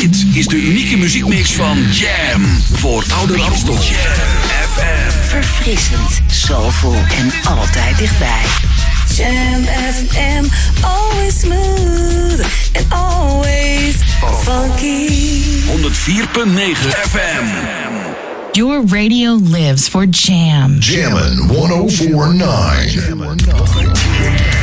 Dit is de unieke muziekmix van Jam. Voor Oude Ramstel. Jam FM. Verfrissend, soulful en altijd dichtbij. Jam FM, always smooth and always funky. 104.9 FM. Your radio lives for Jam. Jammin' 1049.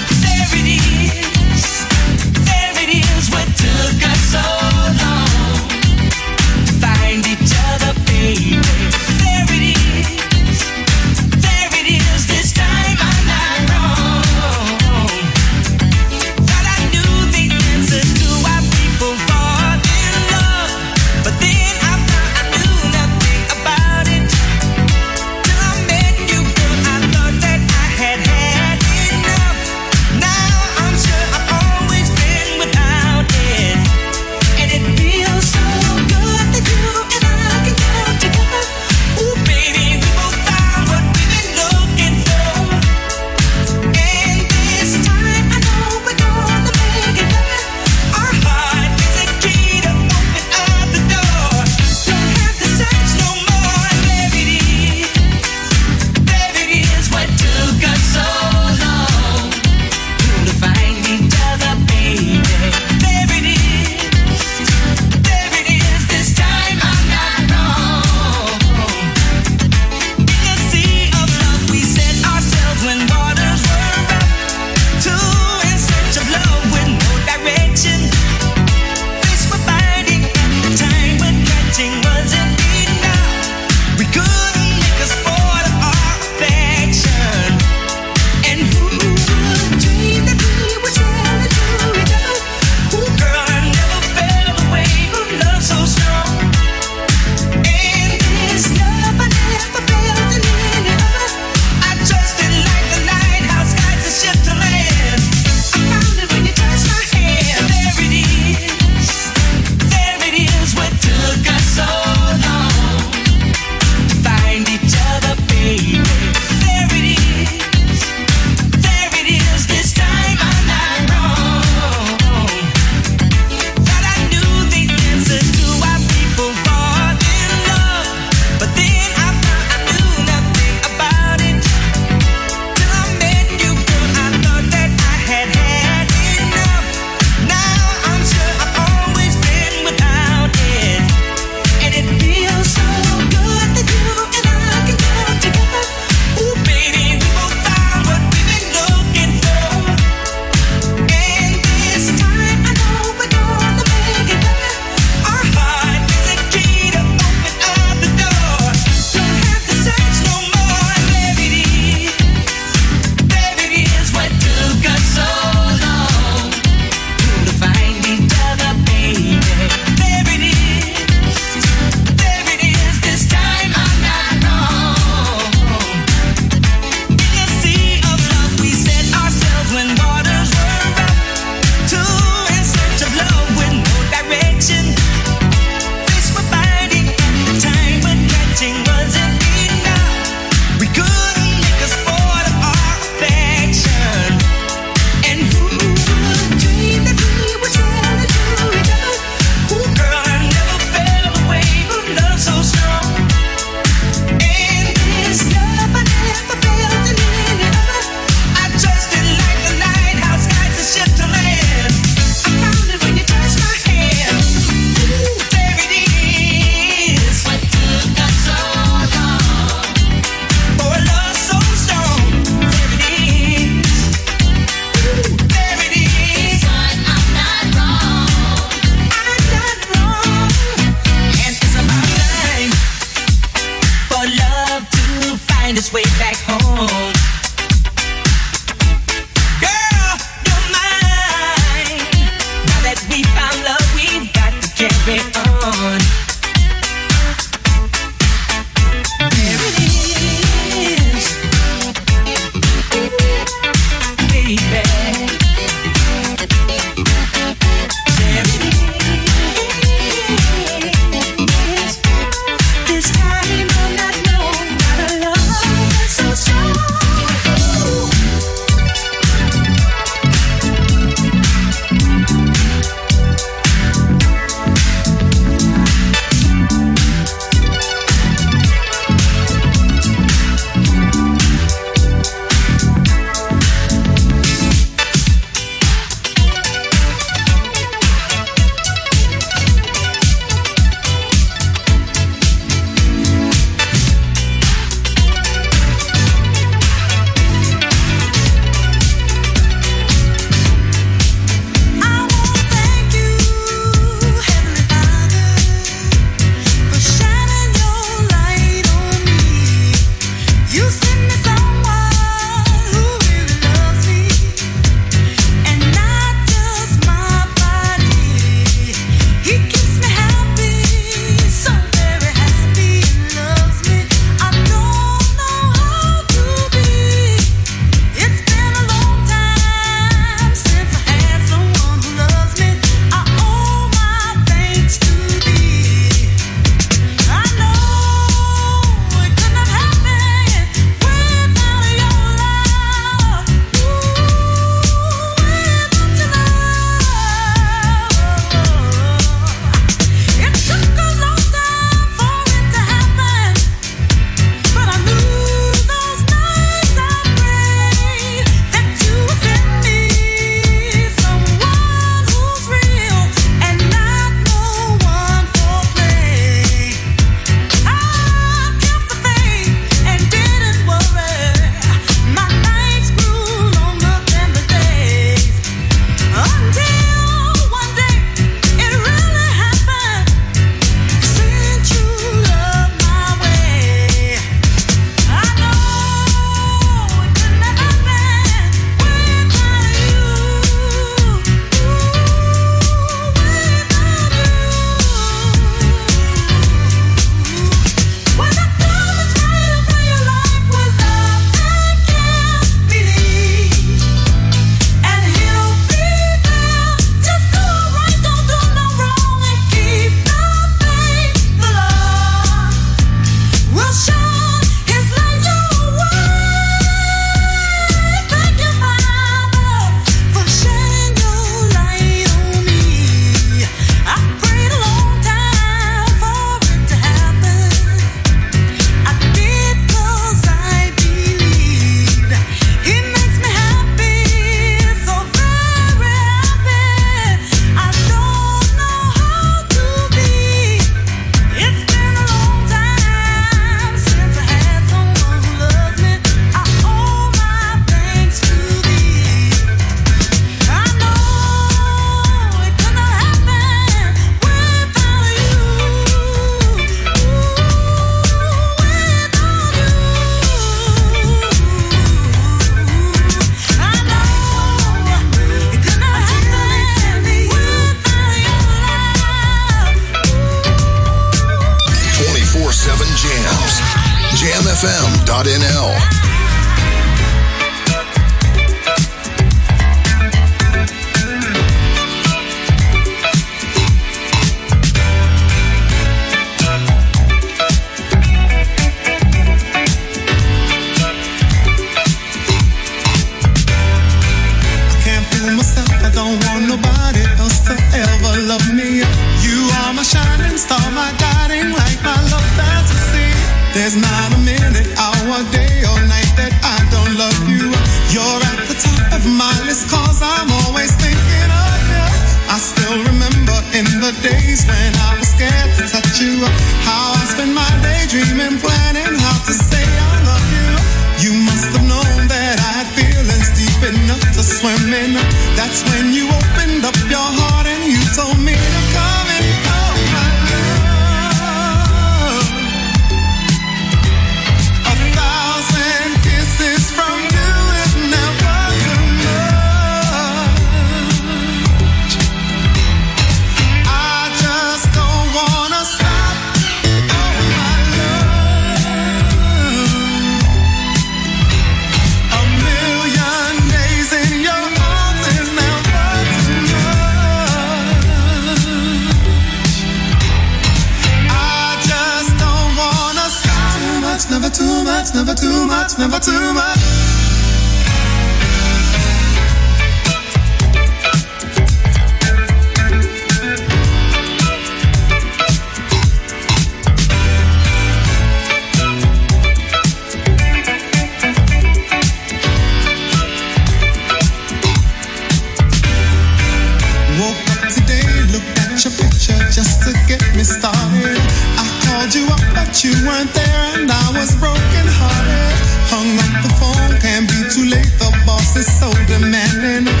the man in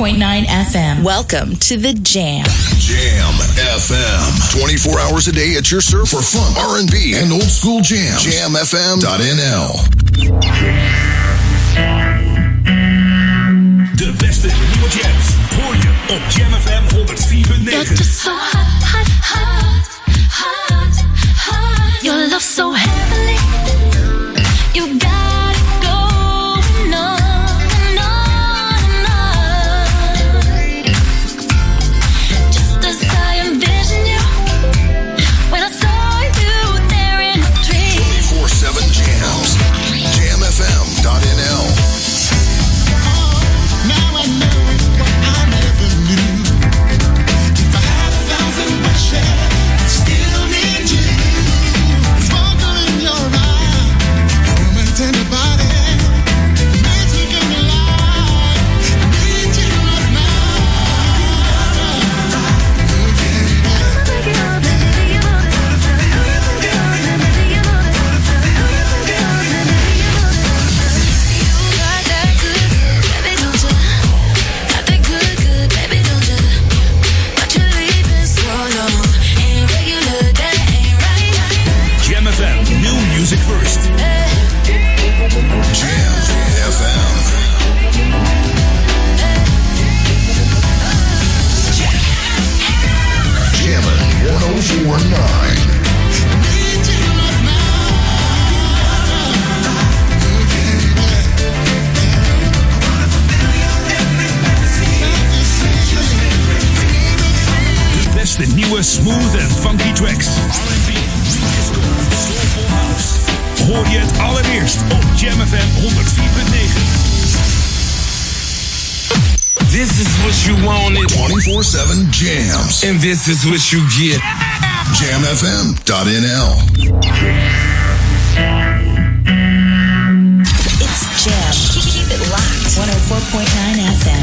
104.9 FM. Welcome to the Jam. Jam FM. 24 hours a day at your serve for fun, R&B, and old school jam. Jamfm.nl. best beste new jams. Pour you on Jam FM 104.9. This is what you get. JamFM.nl. It's Jam. Keep it locked. 104.9 FM.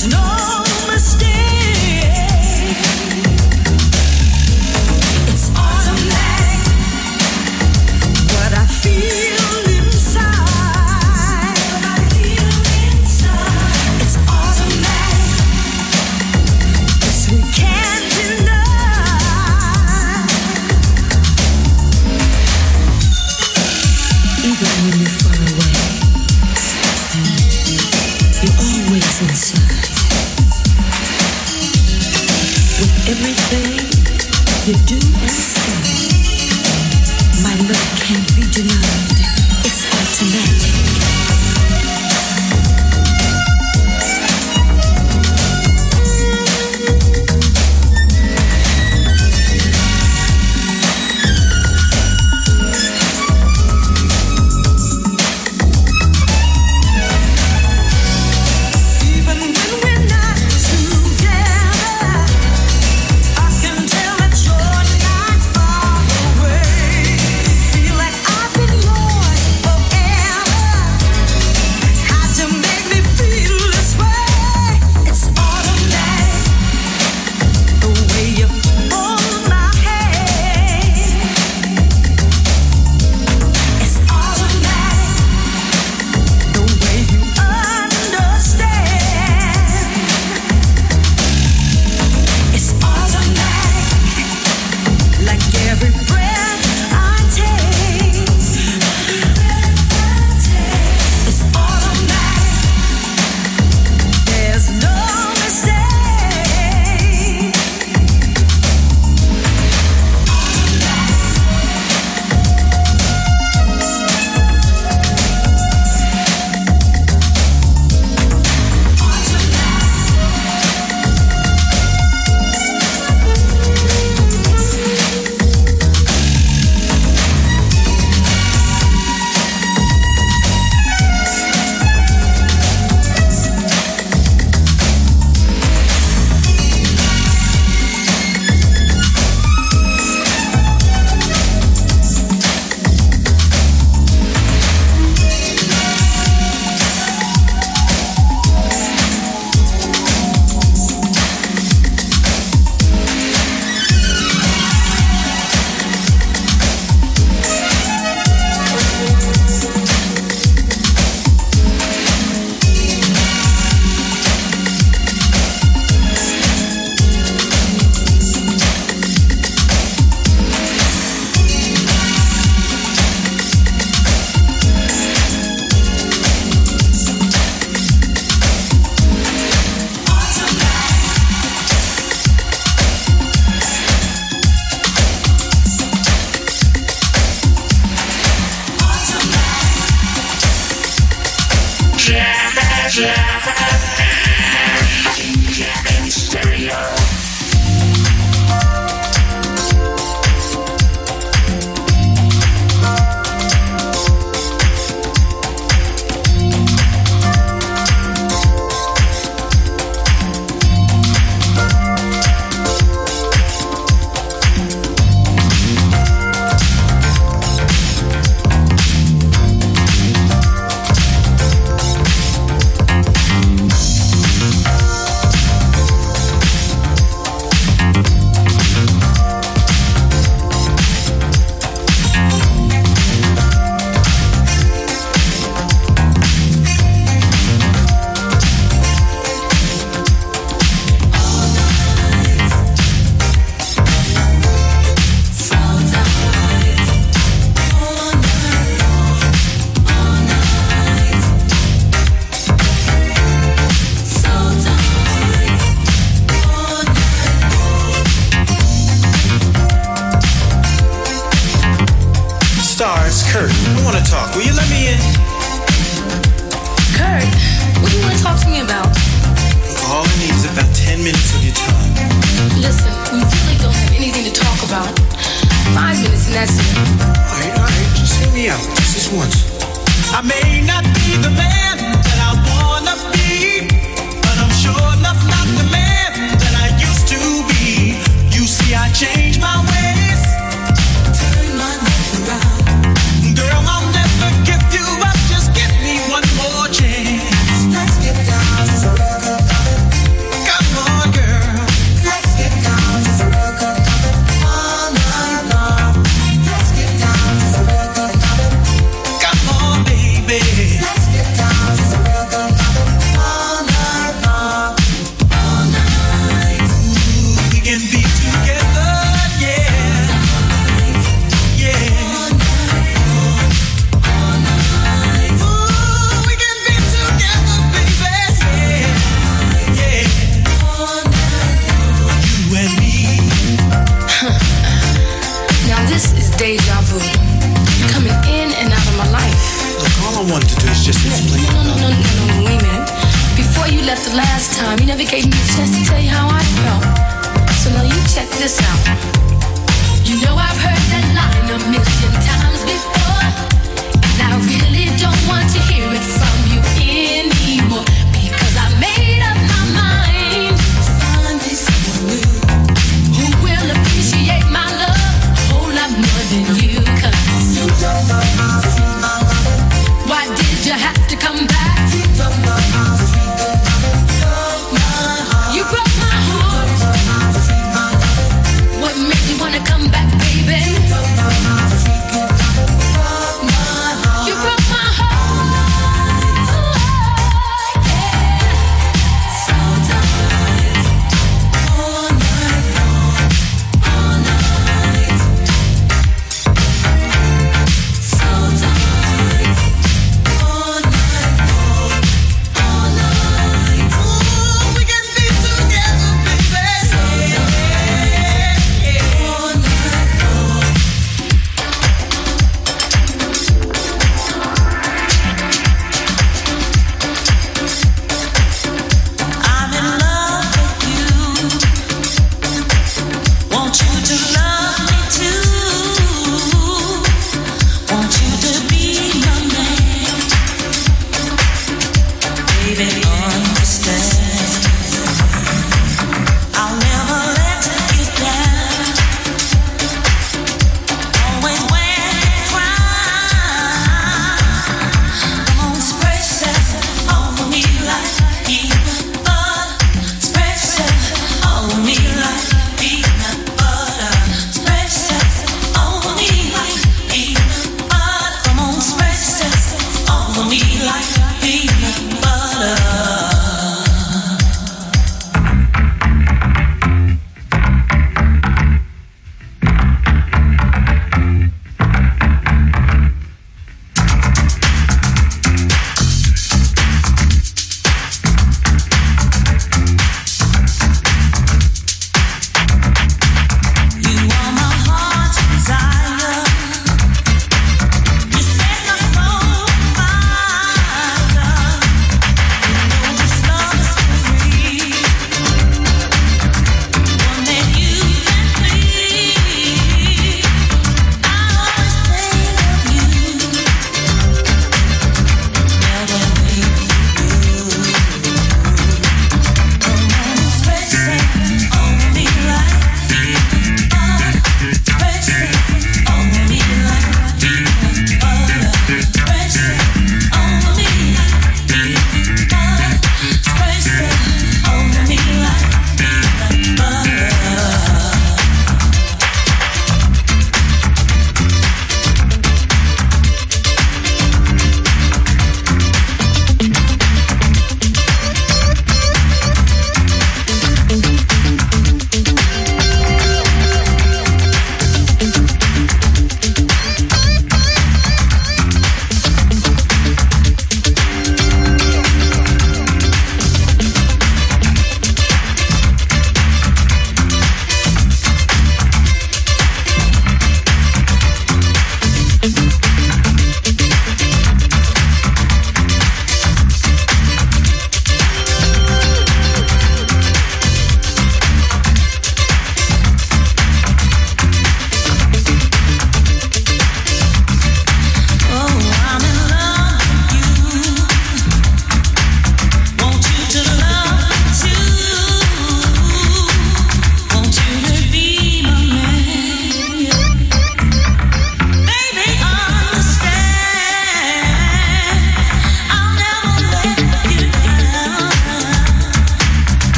There's no.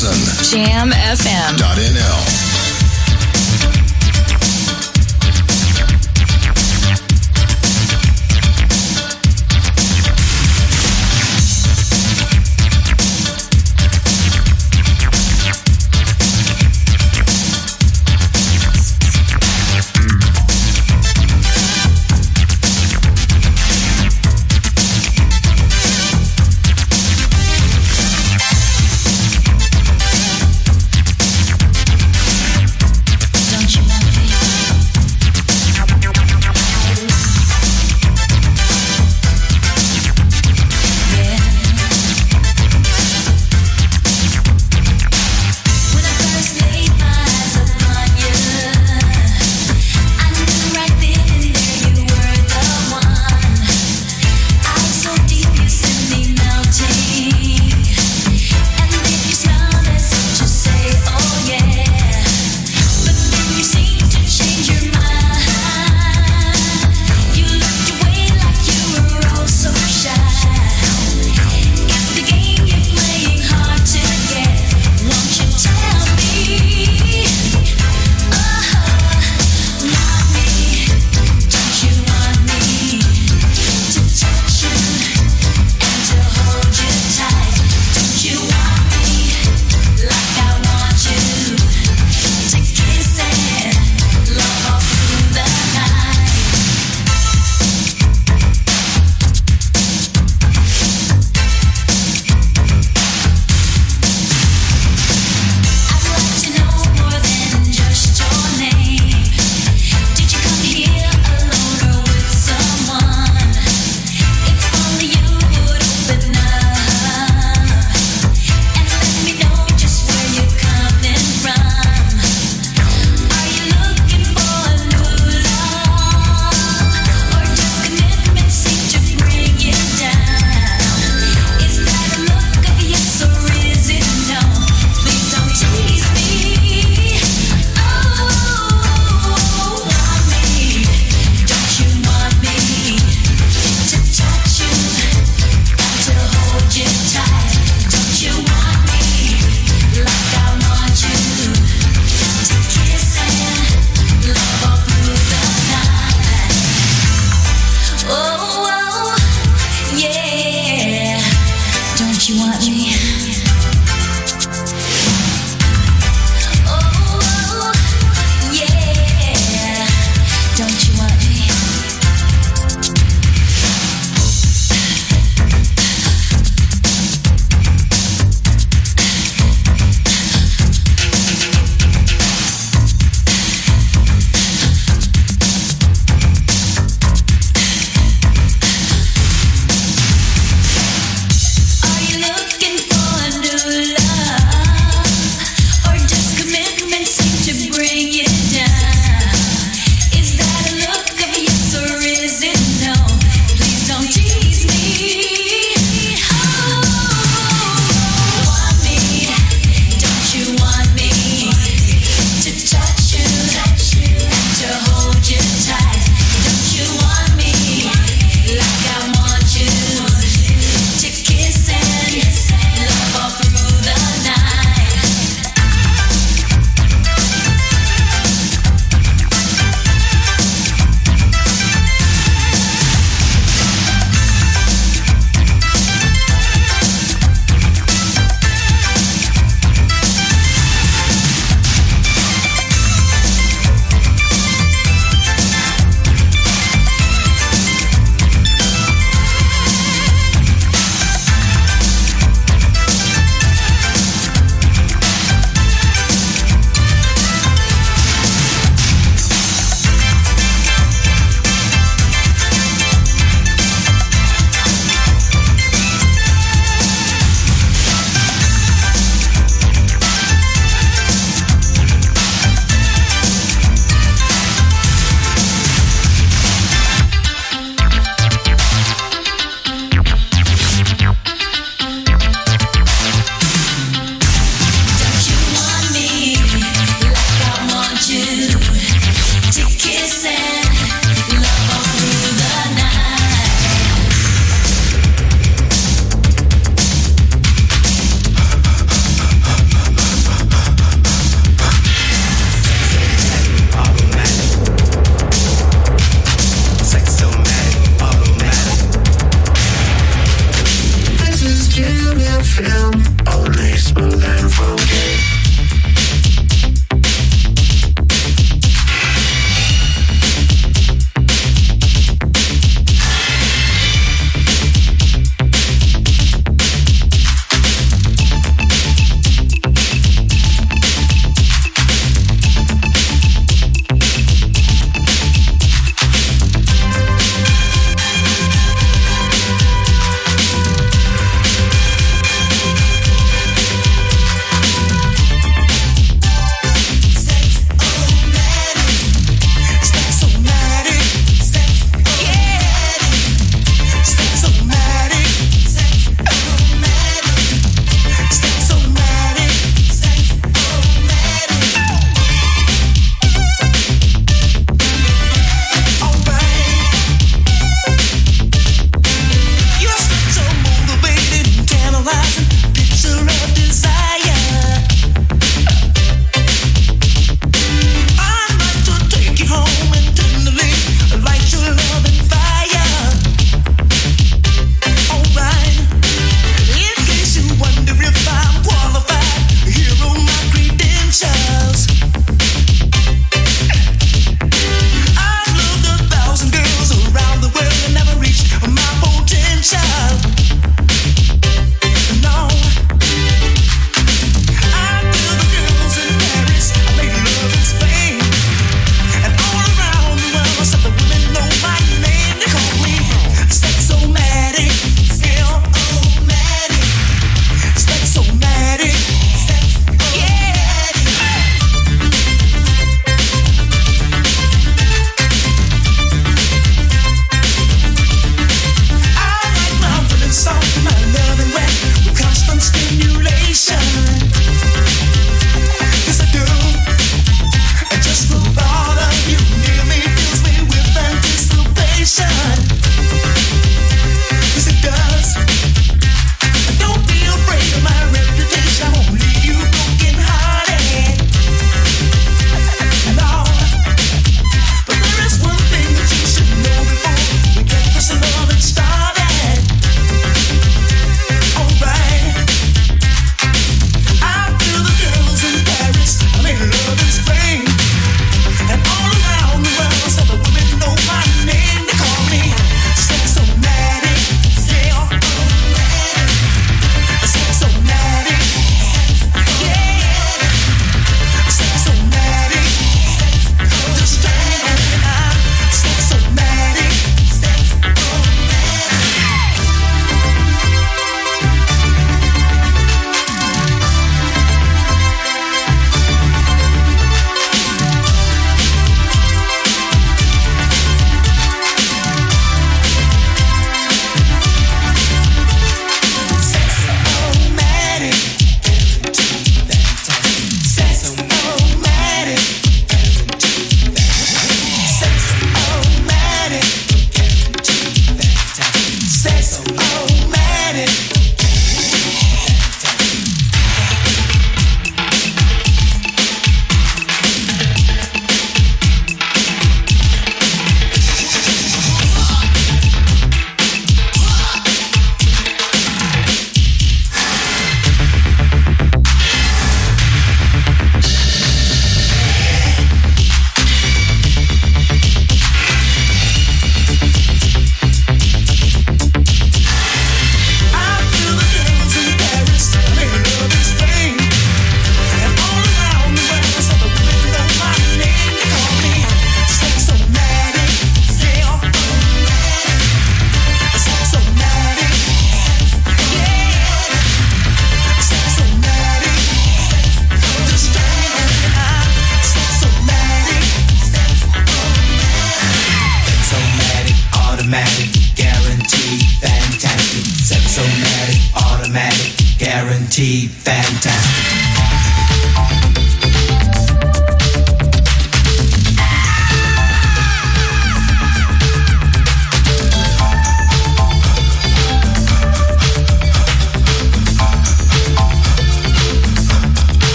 Johnson. Jam FM. .nl.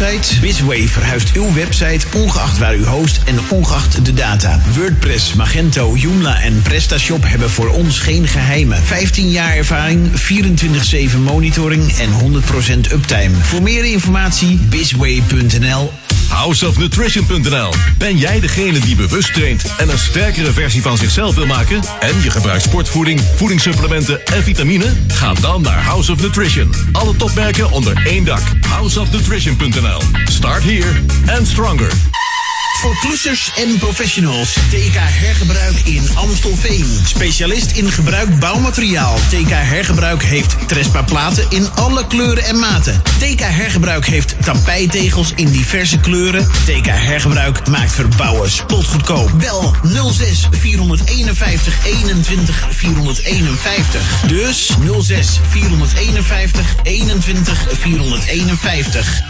website? Bizway verhuist uw website ongeacht waar u host en ongeacht de data. WordPress, Magento, Joomla en PrestaShop hebben voor ons geen geheimen. 15 jaar ervaring, 24-7 monitoring en 100% uptime. Voor meer informatie bizway.nl Houseofnutrition.nl. Ben jij degene die bewust traint en een sterkere versie van zichzelf wil maken? En je gebruikt sportvoeding, voedingssupplementen en vitamine? Ga dan naar House of Nutrition. Alle topmerken onder één dak. Houseofnutrition.nl. Start here and stronger. Voor klussers en professionals. TK Hergebruik in Amstelveen. Specialist in gebruikt bouwmateriaal. TK Hergebruik heeft Trespa platen in alle kleuren en maten. TK Hergebruik heeft tapijtegels in diverse kleuren. TK Hergebruik maakt verbouwen spotgoedkoop. Bel 06 451 21 451. Dus 06 451 21 451.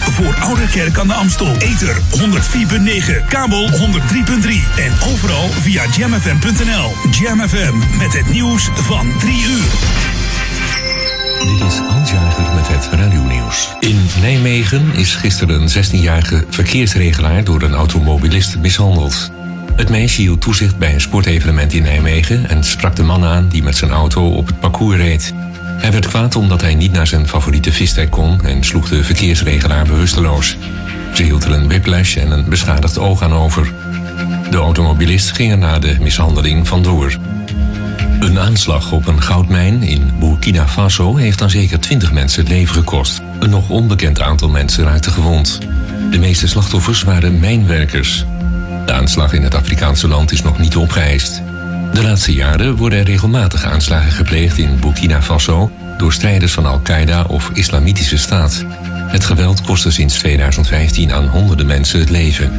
Voor Ouderkerk aan de Amstel. Ether 104.9, kabel 103.3 en overal via jamfm.nl. Jam FM met het nieuws van 3 uur. Dit is Hans met het radionieuws. In Nijmegen is gisteren een 16-jarige verkeersregelaar door een automobilist mishandeld. Het meisje hield toezicht bij een sportevenement in Nijmegen en sprak de man aan die met zijn auto op het parcours reed. Hij werd kwaad omdat hij niet naar zijn favoriete vistek kon en sloeg de verkeersregelaar bewusteloos. Ze hield er een whiplash en een beschadigd oog aan over. De automobilist ging er na de mishandeling vandoor. Een aanslag op een goudmijn in Burkina Faso heeft aan zeker 20 mensen het leven gekost. Een nog onbekend aantal mensen raakte gewond. De meeste slachtoffers waren mijnwerkers. De aanslag in het Afrikaanse land is nog niet opgeëist. De laatste jaren worden er regelmatig aanslagen gepleegd in Burkina Faso door strijders van Al-Qaeda of Islamitische Staat. Het geweld kostte sinds 2015 aan honderden mensen het leven.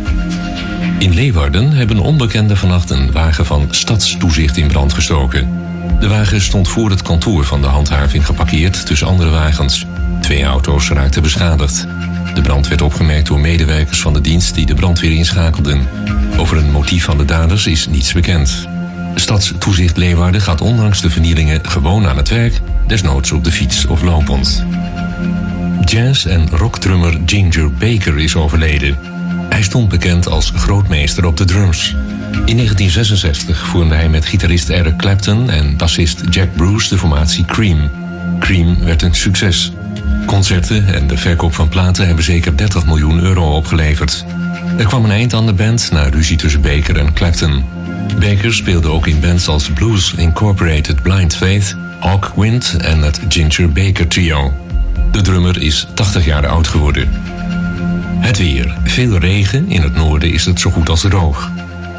In Leeuwarden hebben onbekenden vannacht een wagen van stadstoezicht in brand gestoken. De wagen stond voor het kantoor van de handhaving geparkeerd tussen andere wagens. Twee auto's raakten beschadigd. De brand werd opgemerkt door medewerkers van de dienst die de brandweer inschakelden. Over een motief van de daders is niets bekend. Stadstoezicht Leeuwarden gaat ondanks de vernielingen gewoon aan het werk, desnoods op de fiets of lopend. Jazz- en rockdrummer Ginger Baker is overleden. Hij stond bekend als grootmeester op de drums. In 1966 vormde hij met gitarist Eric Clapton en bassist Jack Bruce de formatie Cream. Cream werd een succes. Concerten en de verkoop van platen hebben zeker 30 miljoen euro opgeleverd. Er kwam een eind aan de band na ruzie tussen Baker en Clapton. Baker speelde ook in bands als Blues Incorporated Blind Faith, Hawkwind en het Ginger Baker Trio. De drummer is 80 jaar oud geworden. Het weer. Veel regen. In het noorden is het zo goed als droog.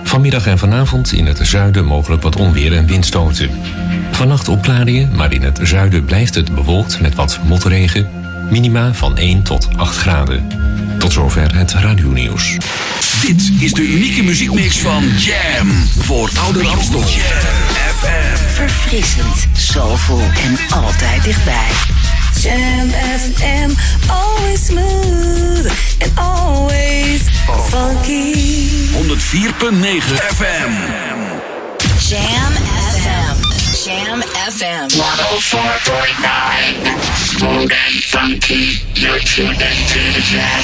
Vanmiddag en vanavond in het zuiden mogelijk wat onweer en windstoten. Vannacht opklaringen, maar in het zuiden blijft het bewolkt met wat motregen. Minima van 1 tot 8 graden. Tot zover het radionieuws. Dit is de unieke muziekmix van Jam voor Ouder Amstel. Verfrissend, soulful en altijd dichtbij. Jam FM, always smooth and always funky. 104.9 FM. Jam FM. Jam FM. 104.9. Smooth and funky. You're tuned into the jam.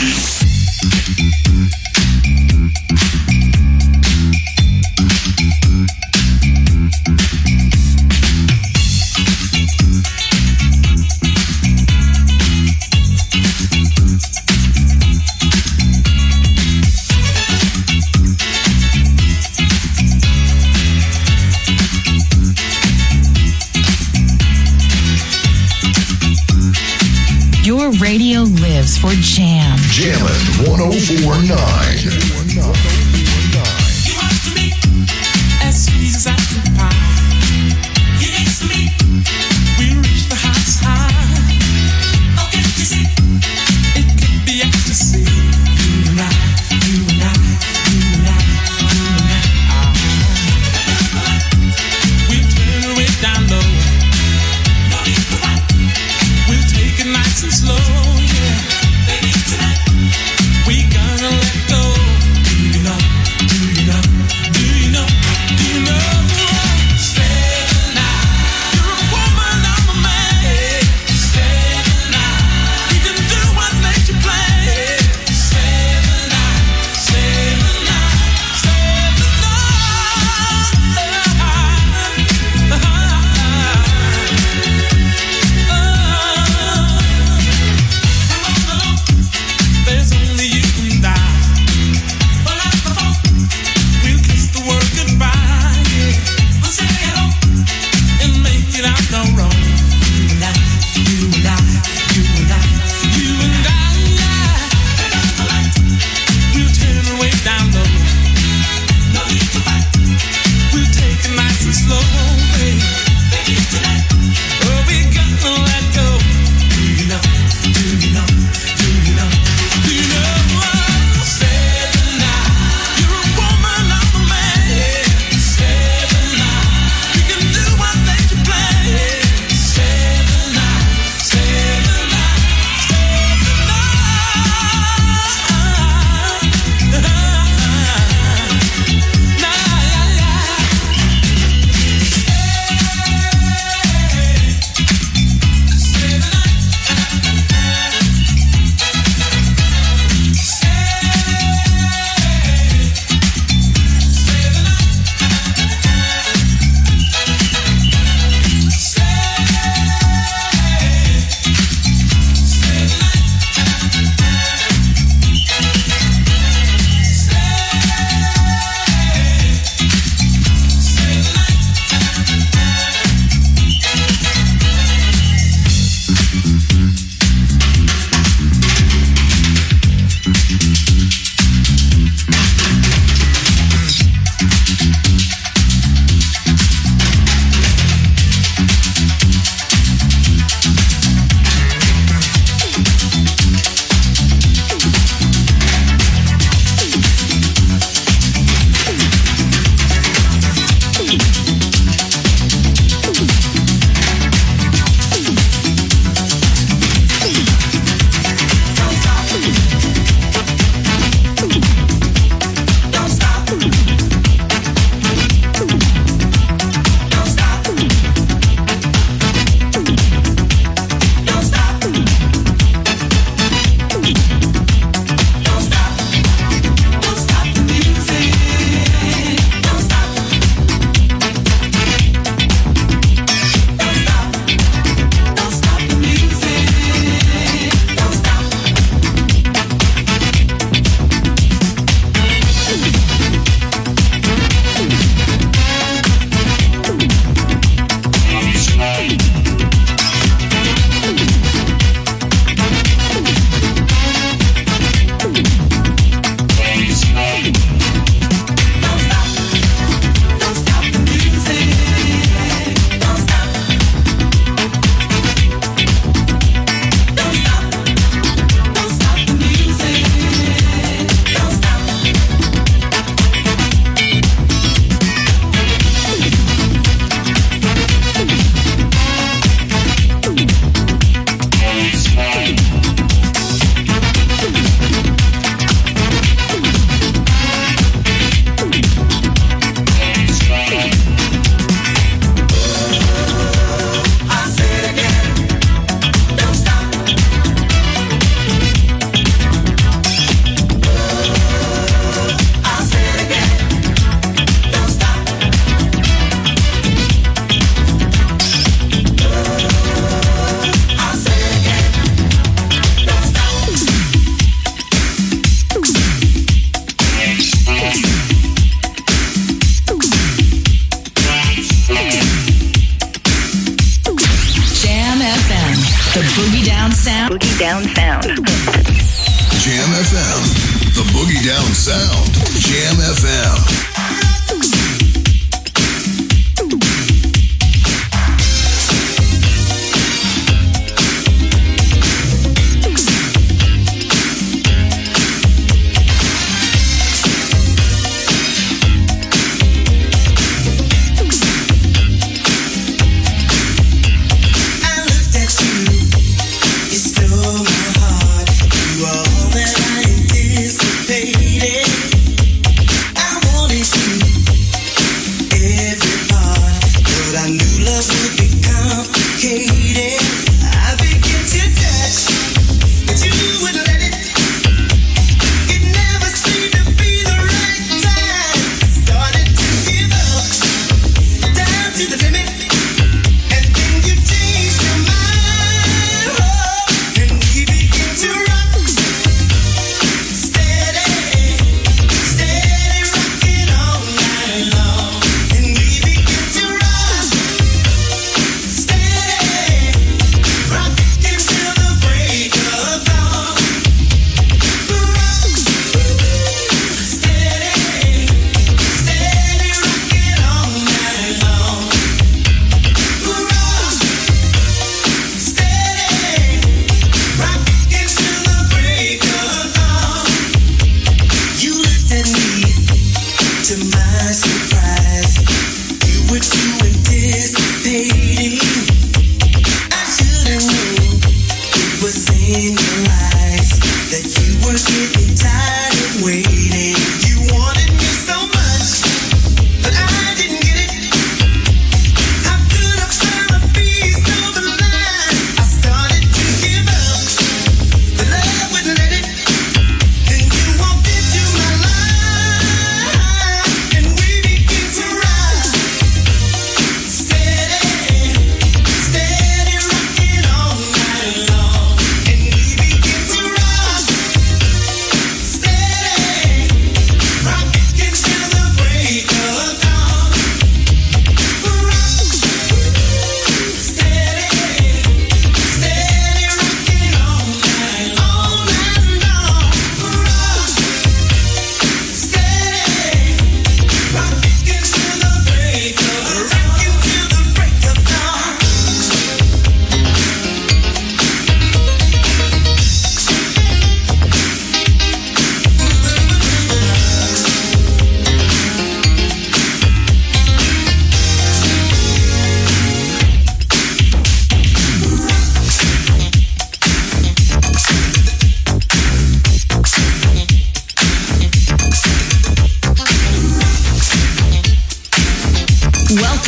Your radio lives for Jam. Jammin' 1049. As sweet as apple pie. You to me, we reach the highest high.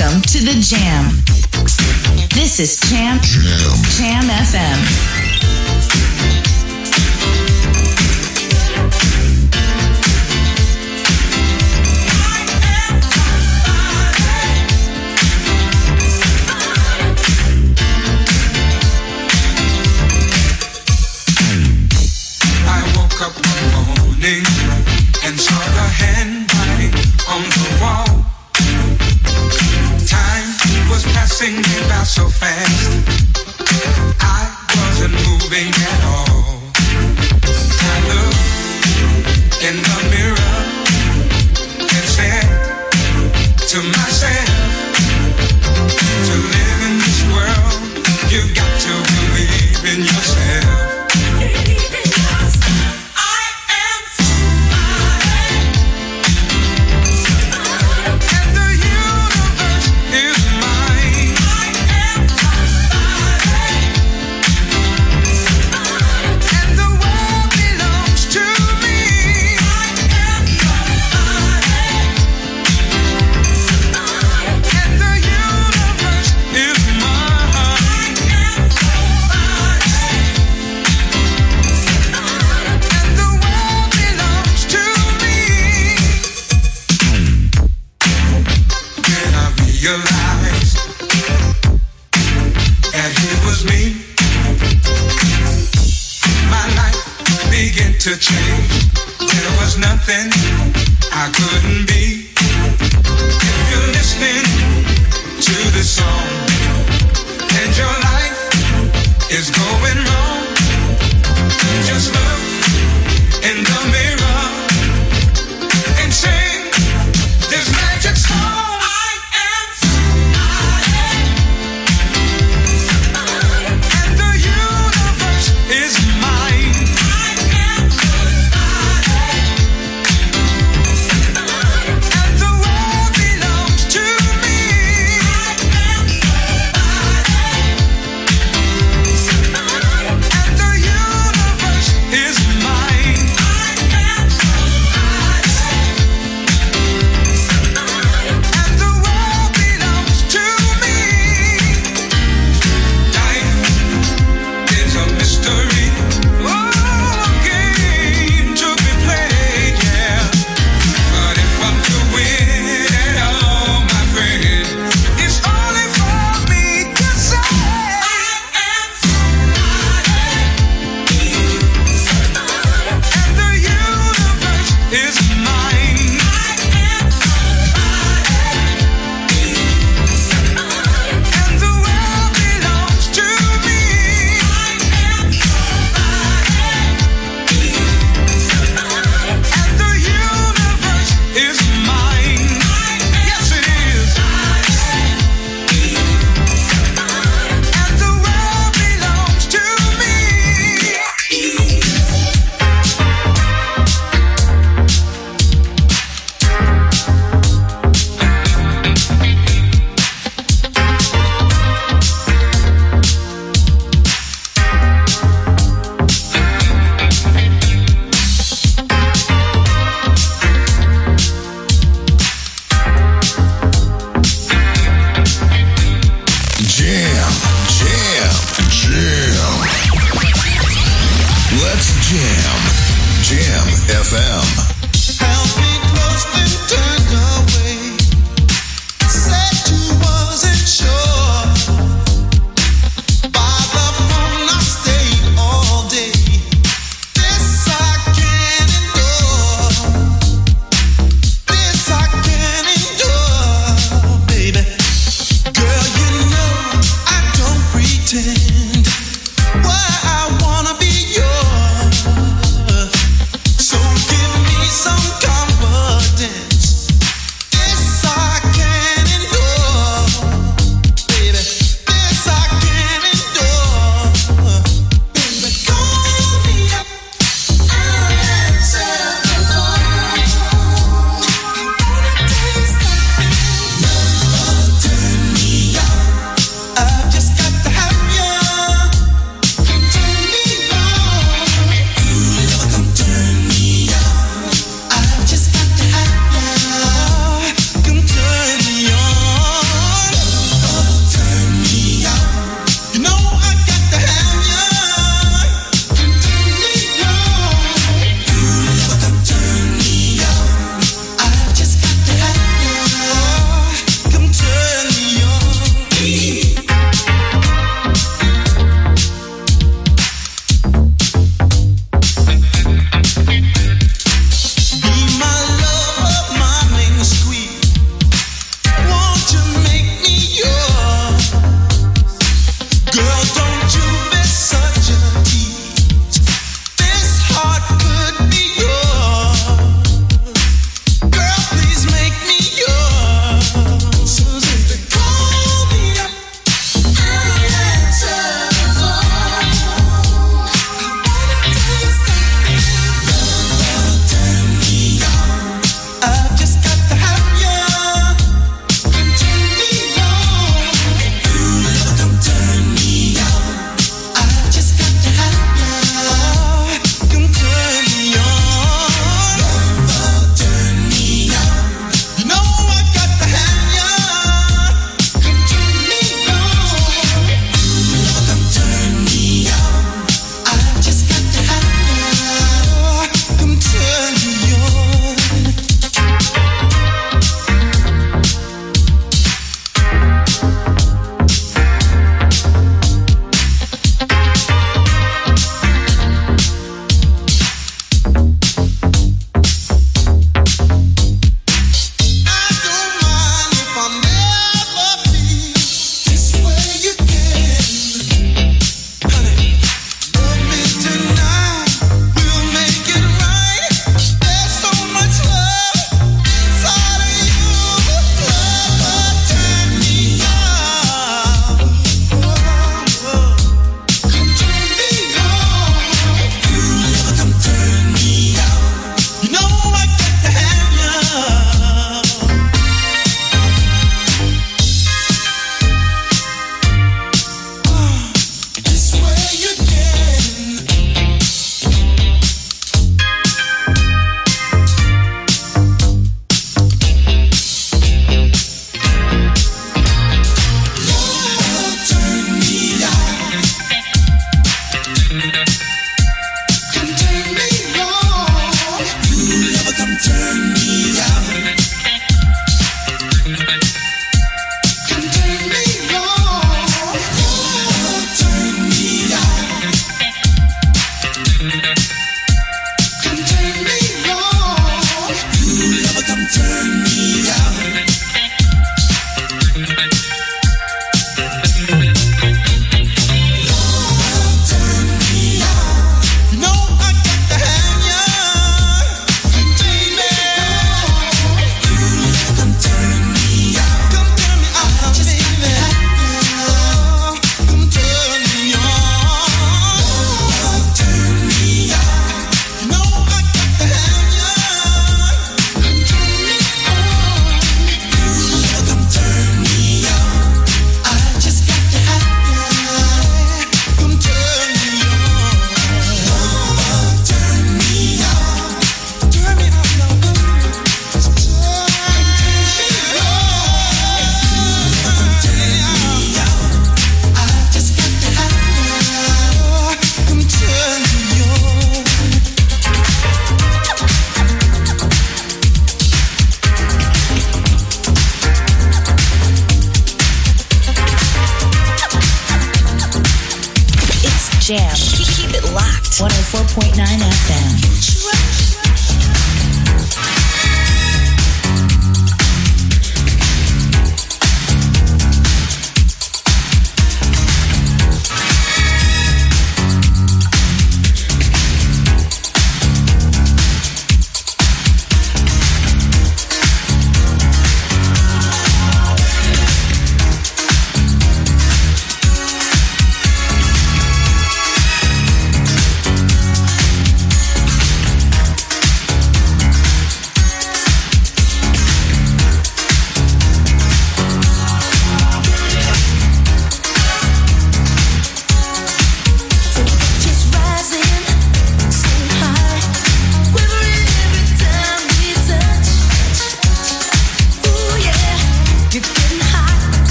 Welcome to the Jam. This is Jam Jam, Jam FM.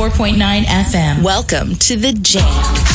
104.9 FM. Welcome to the Jam.